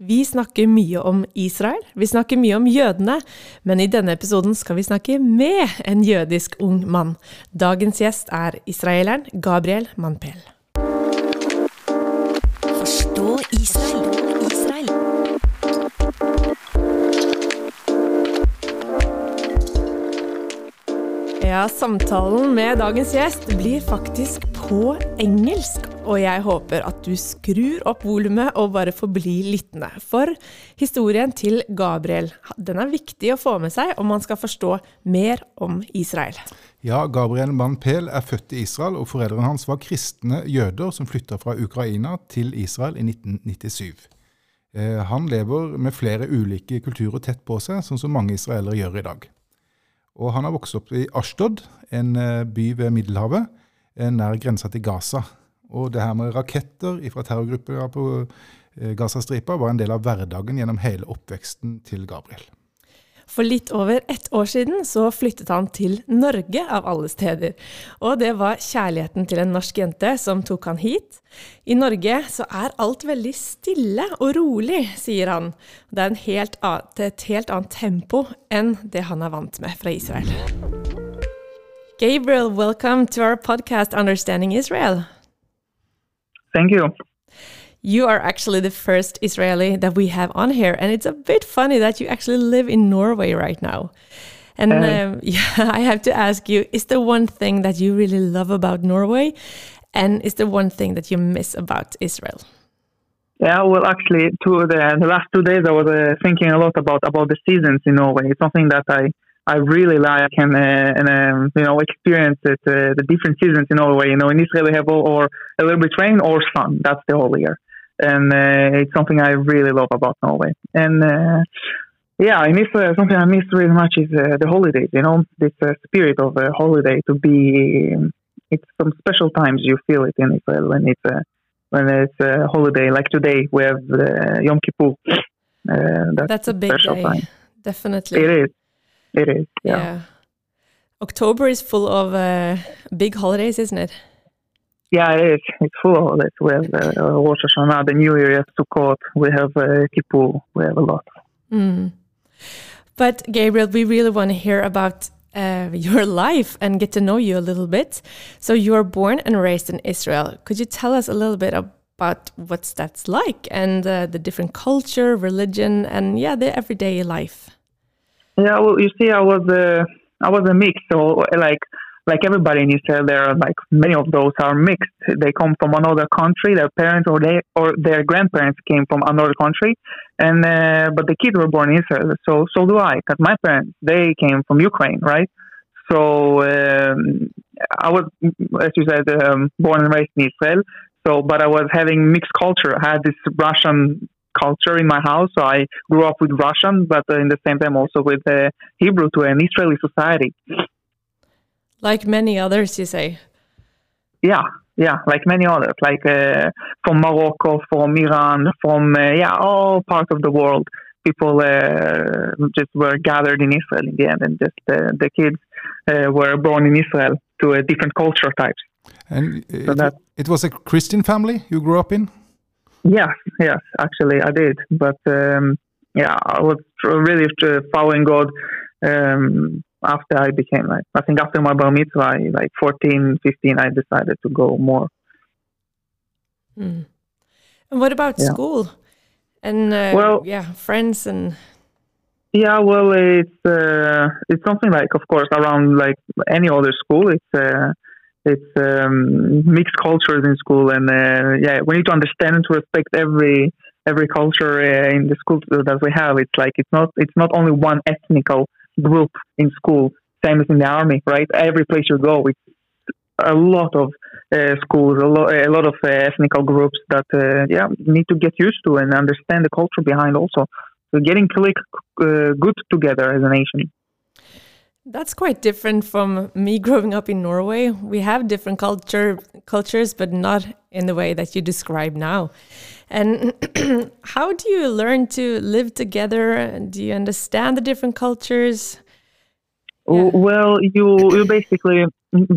Vi snakker mye om Israel, vi snakker mye om jødene, men i denne episoden skal vi snakke med en jødisk ung mann. Dagens gjest er israeleren Gabriel Manpel. Forstå Israel. Israel. Ja, samtalen med dagens gjest blir faktisk på engelsk, og jeg håper at du skrur opp volumet og bare forblir lyttende. For historien til Gabriel den er viktig å få med seg om man skal forstå mer om Israel. Ja, Gabriel Manpel er født i Israel, og foreldrene hans var kristne jøder som flytta fra Ukraina til Israel i 1997. Eh, han lever med flere ulike kulturer tett på seg, sånn som mange israelere gjør i dag. Og han har vokst opp i Ashtod, en eh, by ved Middelhavet nær grensa til Gaza. Og det her med raketter fra terrorgrupper på eh, Gazastripa var en del av hverdagen gjennom hele oppveksten til Gabriel. For litt over ett år siden så flyttet han til Norge, av alle steder. Og det var kjærligheten til en norsk jente som tok han hit. I Norge så er alt veldig stille og rolig, sier han. Det er helt annet, et helt annet tempo enn det han er vant med fra Israel. Gabriel, welcome to our podcast, Understanding Israel. Thank you. You are actually the first Israeli that we have on here, and it's a bit funny that you actually live in Norway right now. And uh, um, yeah, I have to ask you: Is there one thing that you really love about Norway, and is there one thing that you miss about Israel? Yeah, well, actually, to the, the last two days, I was uh, thinking a lot about about the seasons in Norway. It's something that I I really like and uh, and um, you know experience it, uh, the different seasons in Norway. You know, in Israel we have all, or a little bit rain or sun. That's the whole year, and uh, it's something I really love about Norway. And uh, yeah, in Israel, something I miss really much is uh, the holidays. You know, this uh, spirit of a holiday to be. It's some special times you feel it in Israel when it's a when it's a holiday like today we have Yom Kippur. that's, that's a big day. Time. Definitely. It is. It is. Yeah. yeah. October is full of uh, big holidays, isn't it? Yeah, it is. It's full of holidays. We have uh, Rosh Hashanah, the New Year, Sukkot. We have uh, Kippur. We have a lot. Mm. But Gabriel, we really want to hear about uh, your life and get to know you a little bit. So you are born and raised in Israel. Could you tell us a little bit about what's that's like and uh, the different culture, religion, and yeah, the everyday life? Yeah, well, you see, I was a, I was a mix. So like, like everybody in Israel, there are like many of those are mixed. They come from another country. Their parents or they or their grandparents came from another country, and uh, but the kids were born in Israel. So so do I. Because my parents they came from Ukraine, right? So um, I was, as you said, um, born and raised in Israel. So, but I was having mixed culture. I had this Russian culture in my house. So I grew up with Russian, but uh, in the same time also with uh, Hebrew to an Israeli society. Like many others, you say? Yeah, yeah, like many others, like uh, from Morocco, from Iran, from uh, yeah, all parts of the world. People uh, just were gathered in Israel in the end, and just uh, the kids were born in Israel to a different culture types. And so it, it was a Christian family you grew up in. Yes, yes, actually I did. But um, yeah, I was really following God um, after I became like, I think after my bar mitzvah, like 14, 15, I decided to go more. Mm. And what about yeah. school? And uh, well, yeah, friends and. Yeah, well, it's uh, it's something like, of course, around like any other school. It's uh, it's um, mixed cultures in school, and uh, yeah, we need to understand and to respect every every culture uh, in the school that we have. It's like it's not it's not only one ethnical group in school, same as in the army, right? Every place you go, it's a lot of uh, schools, a, lo- a lot of uh, ethnical groups that uh, yeah need to get used to and understand the culture behind also. So getting click uh, good together as a nation. That's quite different from me growing up in Norway. We have different culture cultures, but not in the way that you describe now. And how do you learn to live together? And do you understand the different cultures? Yeah. Well, you you basically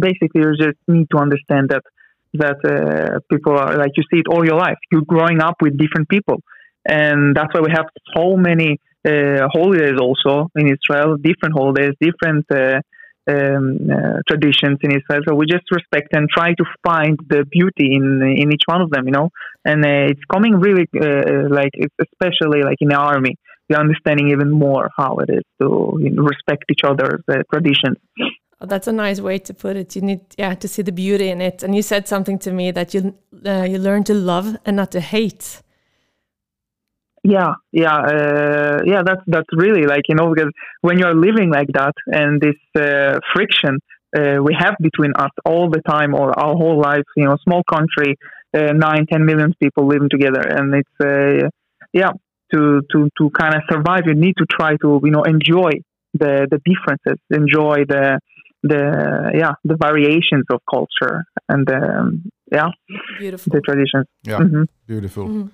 basically you just need to understand that that uh, people are like you see it all your life. You're growing up with different people and that's why we have so many holidays also in Israel, different holidays, different uh, um, uh, traditions in Israel. So we just respect and try to find the beauty in in each one of them, you know. And uh, it's coming really uh, like especially like in the army, we're understanding even more how it is to respect each other's uh, traditions. Oh, that's a nice way to put it. You need, yeah, to see the beauty in it. And you said something to me that you uh, you learn to love and not to hate. Yeah, yeah, uh, yeah. That's that's really like you know because when you're living like that and this uh, friction uh, we have between us all the time or our whole life, you know, small country, uh, nine, ten million people living together, and it's uh, yeah to to to kind of survive. You need to try to you know enjoy the the differences, enjoy the the yeah the variations of culture and um, yeah beautiful the traditions. Yeah, mm-hmm. beautiful. Mm-hmm.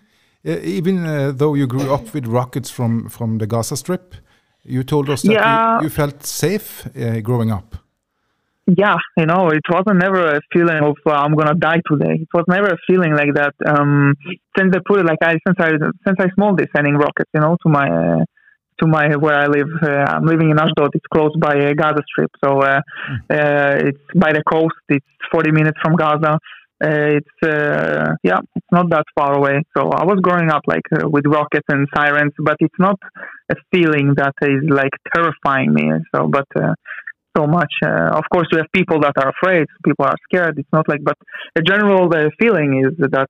Uh, even uh, though you grew up with rockets from from the Gaza Strip, you told us that yeah. you, you, felt safe uh, growing up. Yeah, you know, it wasn't never a feeling of uh, I'm gonna die today. It was never a feeling like that. Um, since they put it like I since I since I small day sending rockets, you know, to my uh, to my where I live. Uh, I'm living in Ashdod. It's close by uh, Gaza Strip, so uh, mm. it's by the coast. It's 40 minutes from Gaza. Uh, it's uh, yeah, it's not that far away. So I was growing up like uh, with rockets and sirens, but it's not a feeling that is like terrifying me. So, but so much. of course, we have people that are afraid. People are scared. It's not like, but the general the feeling is that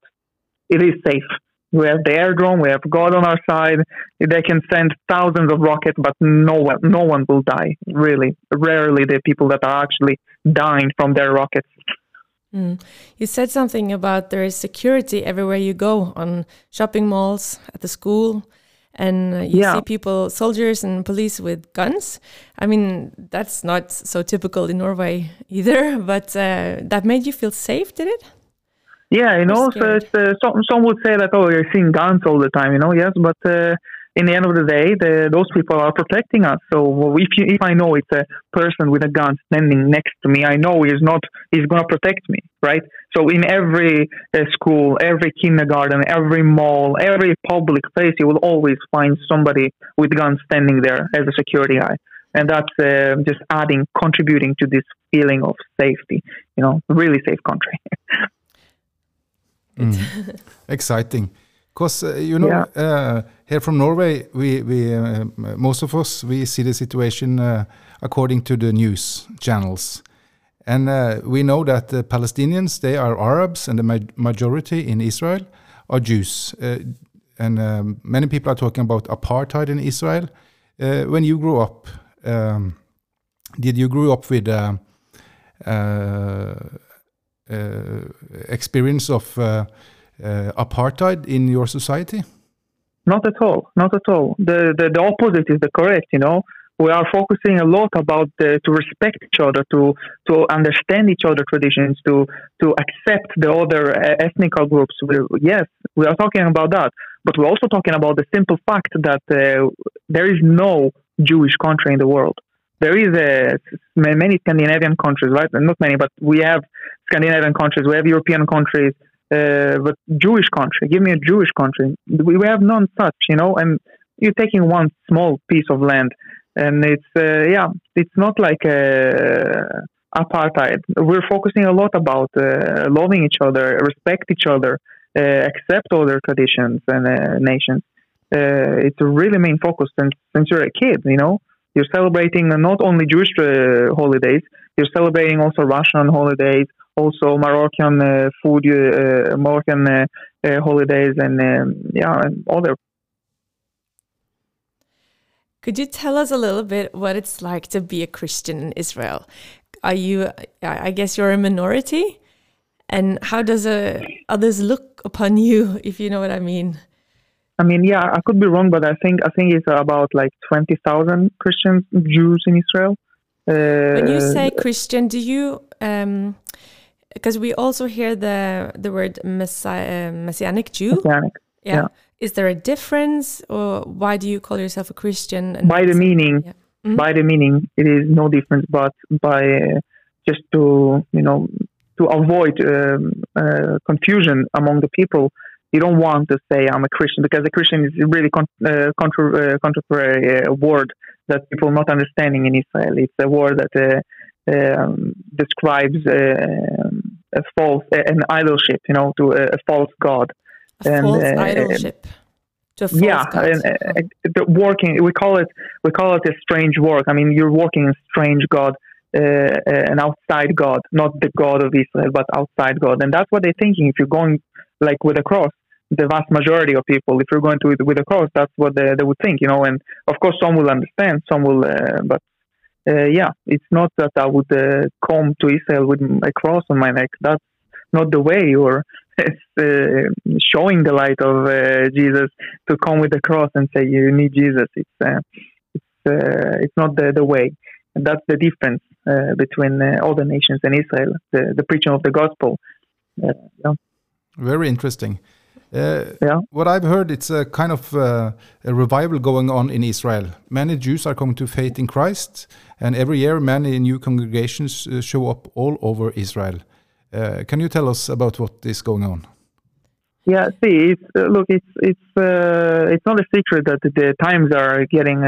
it is safe. We have the Iron Dome. We have God on our side. They can send thousands of rockets, but no one, no one will die. Really, rarely the people that are actually dying from their rockets. Mm. You said something about there is security everywhere you go on shopping malls, at the school, and uh, you yeah. see people, soldiers and police with guns. I mean, that's not so typical in Norway either, but uh, that made you feel safe, did it? Yeah, you know, so uh, some, some would say that, oh, you're seeing guns all the time, you know, yes, but uh, in the end of the day, the, those people are protecting us. So if you, if I know it's a person with a gun standing next to me, I know he's not he's going to protect me, right? So in every uh, school, every kindergarten, every mall, every public place, you will always find somebody with guns standing there as a security guy, and that's uh, just adding, contributing to this feeling of safety. You know, really safe country. mm. Exciting. Because uh, you know, yeah. uh, here from Norway, we we uh, most of us we see the situation uh, according to the news channels, and uh, we know that the Palestinians they are Arabs and the ma majority in Israel are Jews, uh, and um, many people are talking about apartheid in Israel. when you grew up, um, did you grow up with experience of apartheid in your society? Not at all. Not at all. The, the, the opposite is the correct. You know, we are focusing a lot about the, to respect each other, to to understand each other traditions, to to accept the other uh, ethnic groups. We, yes, we are talking about that, but we're also talking about the simple fact that uh, there is no Jewish country in the world. There is a, many Scandinavian countries, right? Not many, but we have Scandinavian countries, we have European countries, uh, but Jewish country. Give me a Jewish country. We, we have none such, you know. And you're taking one small piece of land, and it's uh, yeah, it's not like a apartheid. We're focusing a lot about uh, loving each other, respect each other, uh, accept other traditions and uh, nations. Uh, it's a really main focus since since you're a kid, you know. You're celebrating not only Jewish holidays, you're celebrating also Russian holidays, also Moroccan uh, food, uh, Moroccan uh, holidays, and um, yeah, and other. Could you tell us a little bit what it's like to be a Christian in Israel? Are you? I guess you're a minority, and how does uh, others look upon you, if you know what I mean? I mean, yeah, I could be wrong, but I think I think it's about like twenty thousand Christians, Jews in Israel. Uh, when you say Christian, do you um, because we also hear the the word messiah, uh, messianic Jew. Messianic. Yeah. yeah. Is there a difference, or why do you call yourself a Christian? by the meaning, yeah. mm -hmm. by the meaning, it is no difference. But by uh, just to you know to avoid um, uh, confusion among the people, you don't want to say I'm a Christian because a Christian is a really con- uh, contra- uh, contemporary uh, word that people not understanding in Israel. It's a word that uh, um, describes uh, a false, an idolship, you know, to a, a false god. A and, false idolship. yeah, and, the working we call it we call it a strange work. I mean, you're working a strange god, an outside god, not the God of Israel, but outside God, and that's what they're thinking. If you're going like with a cross, the vast majority of people, if you're going to with a cross, that's what they, they would think, you know. And of course, some will understand, some will, uh, but uh, yeah, it's not that I would uh, come to Israel with a cross on my neck. That's not the way. Or uh, showing the light of uh, Jesus to come with the cross and say you need Jesus. It's uh, it's it's not the the way. And that's the difference between all the nations and Israel. The the preaching of the gospel. Yeah. Very interesting. Uh, yeah. What I've heard, it's a kind of uh, a revival going on in Israel. Many Jews are coming to faith in Christ, and every year many new congregations uh, show up all over Israel. Uh, can you tell us about what is going on? Yeah, see, it's, uh, look, it's it's uh, it's not a secret that the times are getting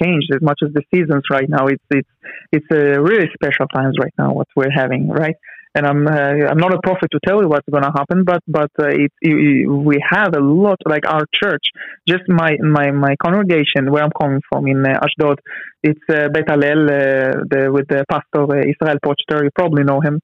changed as much as the seasons right now. It's it's it's a really special times right now. What we're having, right? And I'm uh, I'm not a prophet to tell you what's going to happen, but but uh, it, it, we have a lot like our church, just my my my congregation where I'm coming from in uh, Ashdod, it's uh, Hallel, uh, the, with the pastor uh, Israel Pochtar, you probably know him,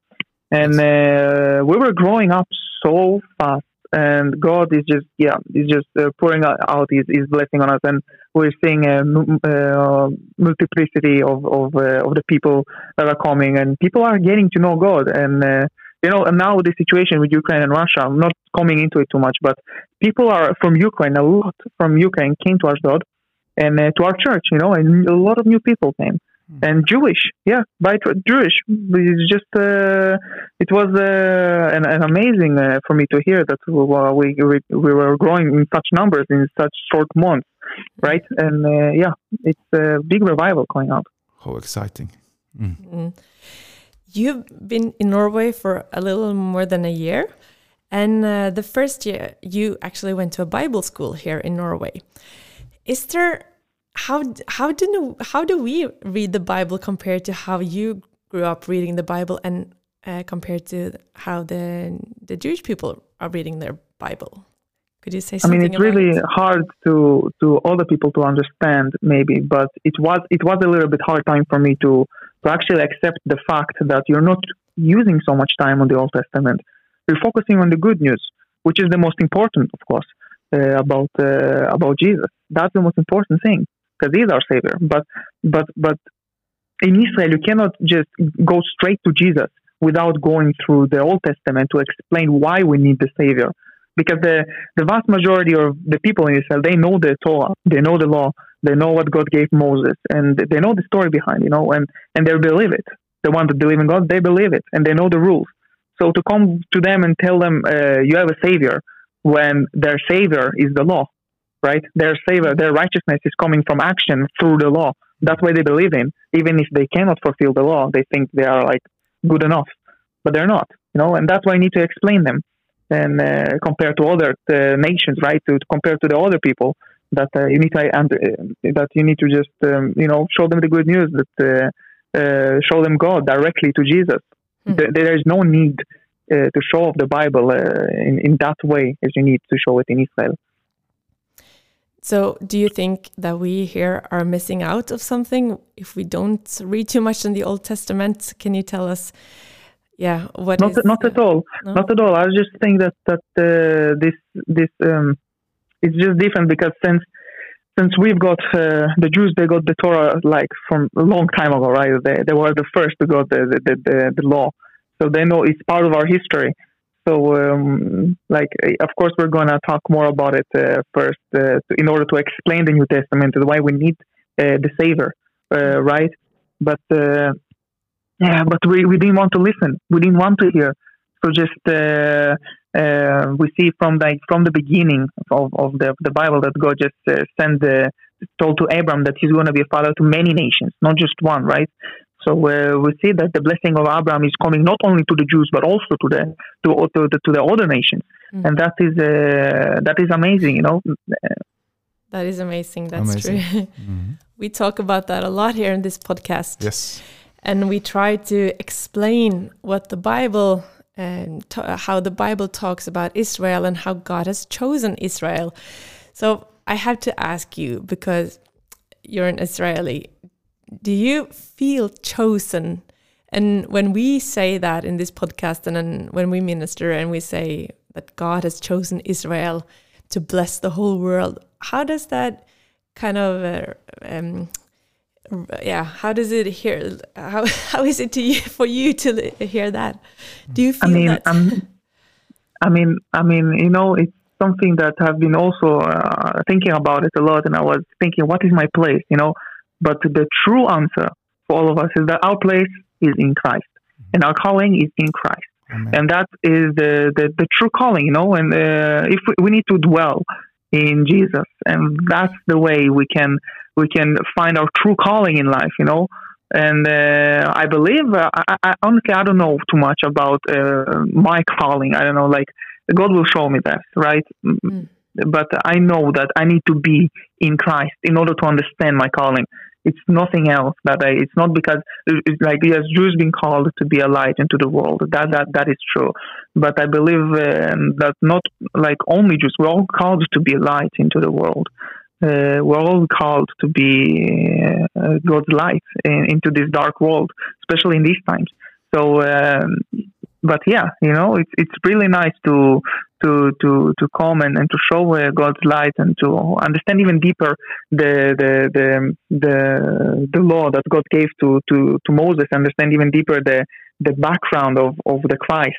and uh, we were growing up so fast and God is just yeah, He's just uh, pouring out His, His blessing on us, and we're seeing a uh, multiplicity of of, uh, of the people that are coming, and people are getting to know God, and uh, you know, and now the situation with Ukraine and Russia, I'm not coming into it too much, but people are from Ukraine, a lot from Ukraine came to Ashdod and uh, to our church, you know, and a lot of new people came. Hmm. and Jewish. Yeah, by Jewish. It's just uh, it was uh, an, an, amazing uh, for me to hear that we, we we were growing in such numbers in such short months, right? And uh, yeah, it's a big revival going on. How exciting! Mm. Mm. You've been in Norway for a little more than a year. And uh, the first year, you actually went to a Bible school here in Norway. Is there how how do how do we read the Bible compared to how you grew up reading the Bible and uh, compared to how the the Jewish people are reading their Bible? Could you say something? I mean, it's really it? hard to to other people to understand, maybe, but it was it was a little bit hard time for me to to actually accept the fact that you're not using so much time on the Old Testament. You're focusing on the good news, which is the most important, of course, uh, about uh, about Jesus. That's the most important thing because he's our savior. But but but in Israel, you cannot just go straight to Jesus without going through the Old Testament to explain why we need the savior. Because the, the vast majority of the people in Israel, they know the Torah, they know the law, they know what God gave Moses, and they know the story behind, you know, and, and they believe it. The ones that believe in God, they believe it, and they know the rules. So to come to them and tell them uh, you have a savior when their savior is the law, right? Their savor, their righteousness is coming from action through the law. That's what they believe in. Even if they cannot fulfill the law, they think they are like good enough, but they're not. You know, and that's why I need to explain them and uh, compare to other uh, nations, right? To, to, compare to the other people that uh, you need to uh, that you need to just um, you know show them the good news that uh, uh, show them God directly to Jesus. Mm-hmm. There is no need to show the Bible in in that way as you need to show it in Israel. So, do you think that we here are missing out of something if we don't read too much in the Old Testament? Can you tell us? Yeah, what not is, not at all, no? not at all. I just think that that uh, this this um, it's just different because since since we've got uh, the Jews, they got the Torah like from a long time ago, right? They they were the first to got the the, the, the law, so they know it's part of our history. So, um, like, of course, we're going to talk more about it uh, first uh, in order to explain the New Testament and why we need uh, the Savior, uh, right? But uh, yeah, but we, we didn't want to listen. We didn't want to hear. So just uh, we see from like from the beginning of, of the the Bible that God just sent the told to Abram that he's going to be a father to many nations, not just one, right? So uh, we see that the blessing of Abraham is coming not only to the Jews but also to the to to to the other nations, mm. and that is uh, that is amazing. You know. That is amazing. That's amazing. true. Mm-hmm. we talk about that a lot here in this podcast. Yes. And we try to explain what the Bible and how the Bible talks about Israel and how God has chosen Israel. So I have to ask you because you're an Israeli, do you feel chosen? And when we say that in this podcast and then when we minister and we say that God has chosen Israel to bless the whole world, how does that kind of uh, um, yeah how does it hear how how is it to you for you to hear that do you feel i mean that? i mean i mean you know it's something that i've been also uh, thinking about it a lot and i was thinking what is my place you know but the true answer for all of us is that our place is in christ mm-hmm. and our calling is in christ Amen. and that is the, the, the true calling you know and uh, if we, we need to dwell in jesus and that's the way we can we can find our true calling in life, you know. And uh, I believe, uh, I, I, honestly, I don't know too much about uh, my calling. I don't know, like God will show me that, right? Mm. But I know that I need to be in Christ in order to understand my calling. It's nothing else that I. It's not because it's like yes, Jews being called to be a light into the world. That that that is true. But I believe um, that not like only Jews. We're all called to be a light into the world uh, we're all called to be uh, God's light in, into this dark world, especially in these times. So, um, but yeah, you know, it's it's really nice to to to to come and, and to show uh, God's light and to understand even deeper the the the the, the law that God gave to, to, to Moses. Understand even deeper the the background of, of the Christ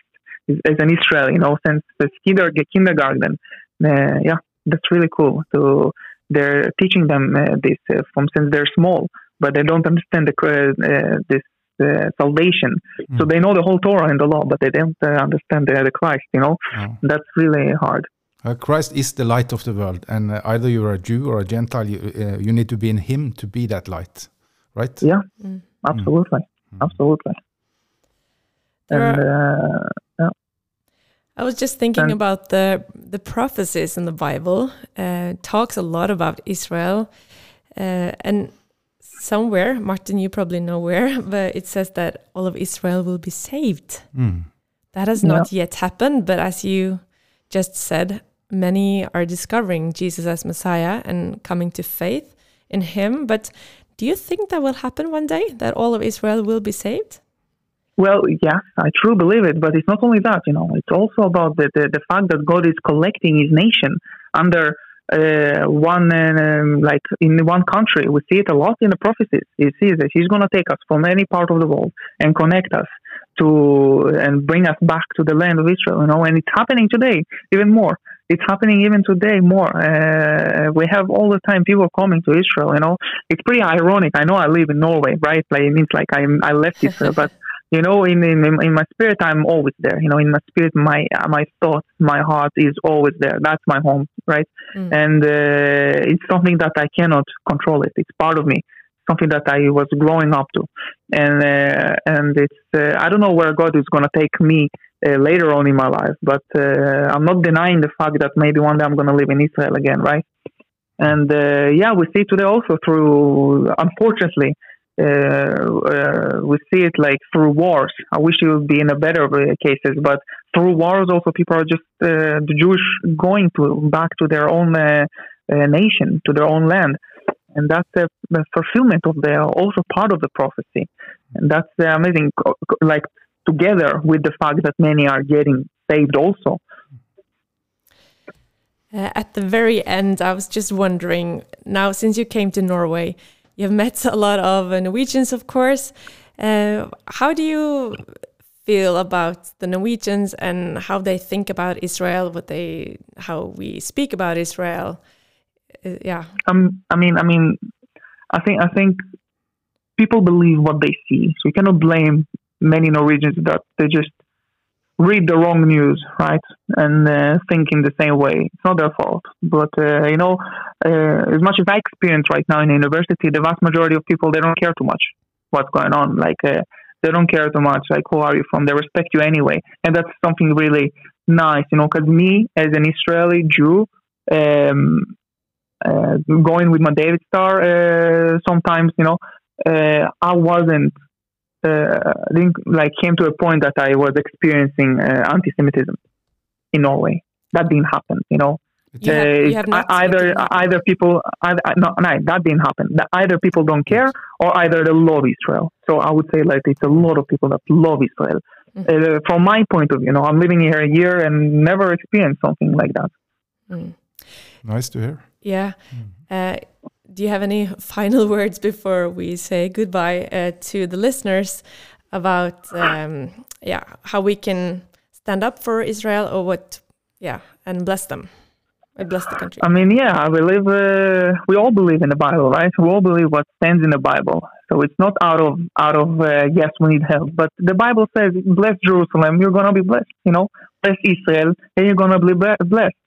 as an Israel, you know, since the kindergarten. Uh, yeah, that's really cool So they're teaching them uh, this uh, from since they're small, but they don't understand the, uh, this salvation. Mm. So they know the whole Torah and the law, but they don't uh, understand the, the, Christ. You know, oh. that's really hard. Uh, Christ is the light of the world, and either you're a Jew or a Gentile, you, you need to be in Him to be that light, right? Yeah, mm. absolutely, mm. absolutely. And yeah. I was just thinking and, about the the prophecies in the Bible. Uh, talks a lot about Israel, uh, and somewhere, Martin, you probably know where, but it says that all of Israel will be saved. Mm. That has not yet happened, but as you just said, many are discovering Jesus as Messiah and coming to faith in Him. But do you think that will happen one day? That all of Israel will be saved? Well, yes, I truly believe it, but it's not only that, you know, it's also about the, the, the fact that God is collecting his nation under uh, one, uh, like in one country. We see it a lot in the prophecies. He sees that he's going to take us from any part of the world and connect us to, and bring us back to the land of Israel, you know, and it's happening today even more. It's happening even today more. Uh, we have all the time people coming to Israel, you know. It's pretty ironic. I know I live in Norway, right? Like it means like I I left Israel, but you know in, in in my spirit i'm always there. You know in my spirit my my thoughts my heart is always there. That's my home right? Mm. and uh, it's something that i cannot control it. It's part of me. Something that i was growing up to. And uh, and it's uh, i don't know where god is going to take me uh, later on in my life but uh, i'm not denying the fact that maybe one day i'm going to live in israel again right? And uh, yeah we see today also through unfortunately we see it like through wars. I wish it would be in a better cases, but through wars also people are just uh, the Jewish going to back to their own nation, to their own land. And that's the, fulfillment of the also part of the prophecy. And that's amazing like together with the fact that many are getting saved also. Uh, at the very end i was just wondering now since you came to norway you've met a lot of Norwegians, of course. Uh, how do you feel about the Norwegians and how they think about Israel? What they, how we speak about Israel? Uh, yeah. Um. I mean. I mean. I think. I think people believe what they see, so you cannot blame many Norwegians that they just read the wrong news, right, and uh, think in the same way. It's not their fault. But uh, you know, uh, as much as I experience right now in university, the vast majority of people they don't care too much. what's going on. Like uh, they don't care too much. Like who are you from? They respect you anyway, and that's something really nice, you know. Because me, as an Israeli Jew, um, uh, going with my David Star, uh, sometimes you know, I wasn't. Uh, didn't like came to a point that I was experiencing uh, anti-Semitism in Norway. That didn't happen, you know. You have- you have Uh, not either either people either, no, no that didn't happen. That either people don't care or either they love Israel. So I would say like it's a lot of people that love Israel. Mm-hmm. Uh, from my point of view, you know, I'm living here a year and never experienced something like that. Nice to hear. Yeah. Uh, do you have any final words before we say goodbye uh, to the listeners about um, yeah how we can stand up for Israel or what yeah and bless them and bless the country. I mean, yeah, I believe uh, we all believe in the Bible, right? We all believe what stands in the Bible. So it's not out of out of uh, yes, we need help, but the Bible says, "Bless Jerusalem, you're gonna be blessed." You know, bless Israel, and you're gonna be blessed.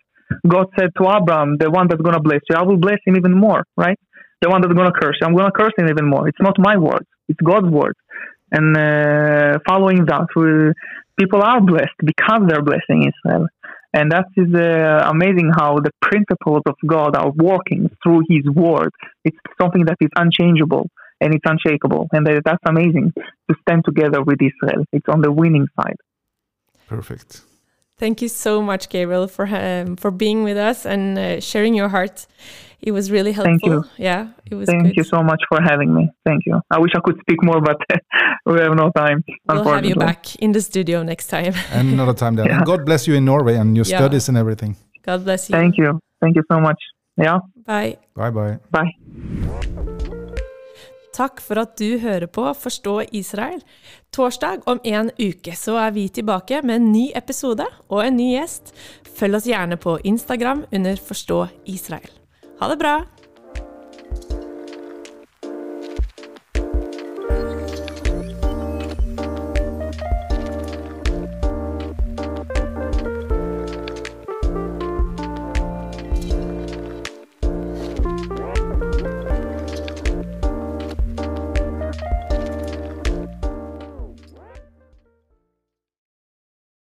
God said to Abraham, "The one that's gonna bless you, I will bless him even more." Right? The one that's gonna curse you, I'm gonna curse him even more. It's not my words; it's God's words. And uh, following that, we, people are blessed because they're blessing Israel. And that is uh, amazing how the principles of God are working through His Word. It's something that is unchangeable and it's unshakable. And that's amazing to stand together with Israel. It's on the winning side. Perfect. Thank you so much, Gabriel, for um, for being with us and uh, sharing your heart. It was really helpful. Thank you. Yeah, it was Thank good. you so much for having me. Thank you. I wish I could speak more, but we have no time. We'll have you back in the studio next time. And another time there. Yeah. And God bless you in Norway and your Yeah. studies and everything. God bless you. Thank you. Thank you so much. Yeah. Bye. Bye bye. Bye. Takk for at du hører på Forstå Israel. Torsdag om en uke så er vi tilbake med en ny episode og en ny gjest. Følg oss gjerne på Instagram under Forstå Israel. Ha det bra!